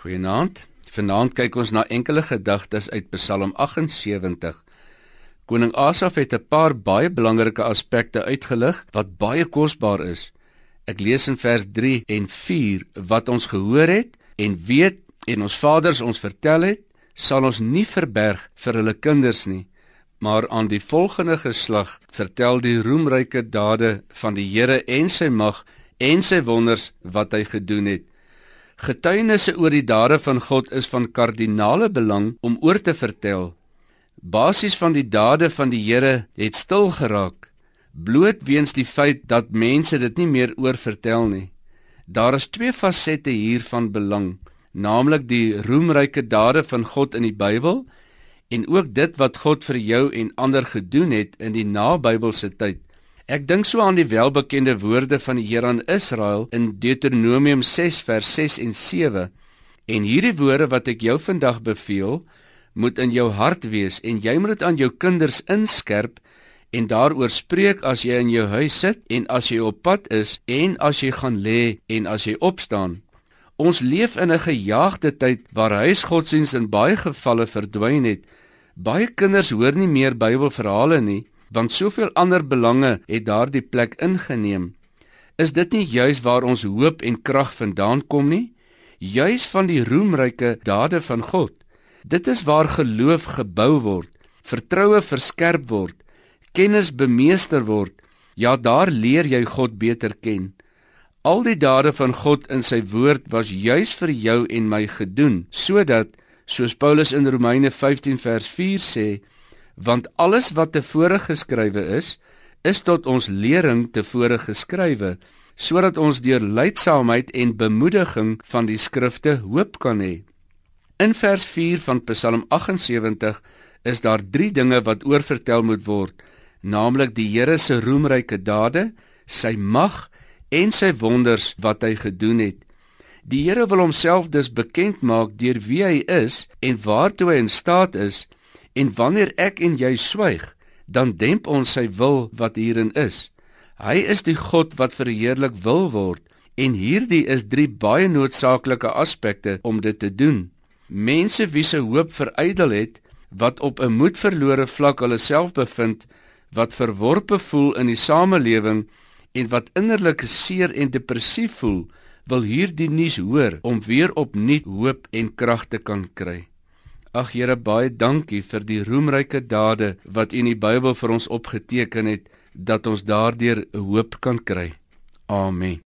Goeienaand. Vanaand kyk ons na enkele gedagtes uit Psalm 78. Koning Asaf het 'n paar baie belangrike aspekte uitgelig wat baie kosbaar is. Ek lees in vers 3 en 4 wat ons gehoor het en weet en ons vaders ons vertel het, sal ons nie verberg vir hulle kinders nie, maar aan die volgende geslag vertel die roemryke dade van die Here en sy mag en sy wonders wat hy gedoen het. Getuienisse oor die dade van God is van kardinale belang om oor te vertel. Basies van die dade van die Here het stil geraak, bloot weens die feit dat mense dit nie meer oor vertel nie. Daar is twee fasette hier van belang, naamlik die roemryke dade van God in die Bybel en ook dit wat God vir jou en ander gedoen het in die nabybelse tyd. Ek dink so aan die welbekende woorde van die Here aan Israel in Deuteronomium 6 vers 6 en 7. En hierdie woorde wat ek jou vandag beveel, moet in jou hart wees en jy moet dit aan jou kinders inskerp en daaroor spreek as jy in jou huis sit en as jy op pad is en as jy gaan lê en as jy opstaan. Ons leef in 'n gejaagde tyd waar huisgodsdienst in baie gevalle verdwyn het. Baie kinders hoor nie meer Bybelverhale nie want soveel ander belange het daardie plek ingeneem. Is dit nie juis waar ons hoop en krag vandaan kom nie? Juis van die roemryke dade van God. Dit is waar geloof gebou word, vertroue verskerp word, kennis bemeester word. Ja, daar leer jy God beter ken. Al die dade van God in sy woord was juis vir jou en my gedoen, sodat soos Paulus in Romeine 15 vers 4 sê, want alles wat tevore geskrywe is, is tot ons lering tevore geskrywe, sodat ons deur leidsaamheid en bemoediging van die skrifte hoop kan hê. In vers 4 van Psalm 78 is daar 3 dinge wat oorvertel moet word, naamlik die Here se roemryke dade, sy mag en sy wonders wat hy gedoen het. Die Here wil homself dus bekend maak deur wie hy is en waartoe hy in staat is En wanneer ek en jy swyg, dan demp ons sy wil wat hierin is. Hy is die God wat verheerlik wil word en hierdie is drie baie noodsaaklike aspekte om dit te doen. Mense wie se hoop verydel het, wat op 'n moedverlore vlak hulle self bevind, wat verworpe voel in die samelewing en wat innerlik seer en depressief voel, wil hierdie nuus hoor om weer opnuut hoop en krag te kan kry. Ag Here, baie dankie vir die roemryke dade wat U in die Bybel vir ons opgeteken het dat ons daardeur hoop kan kry. Amen.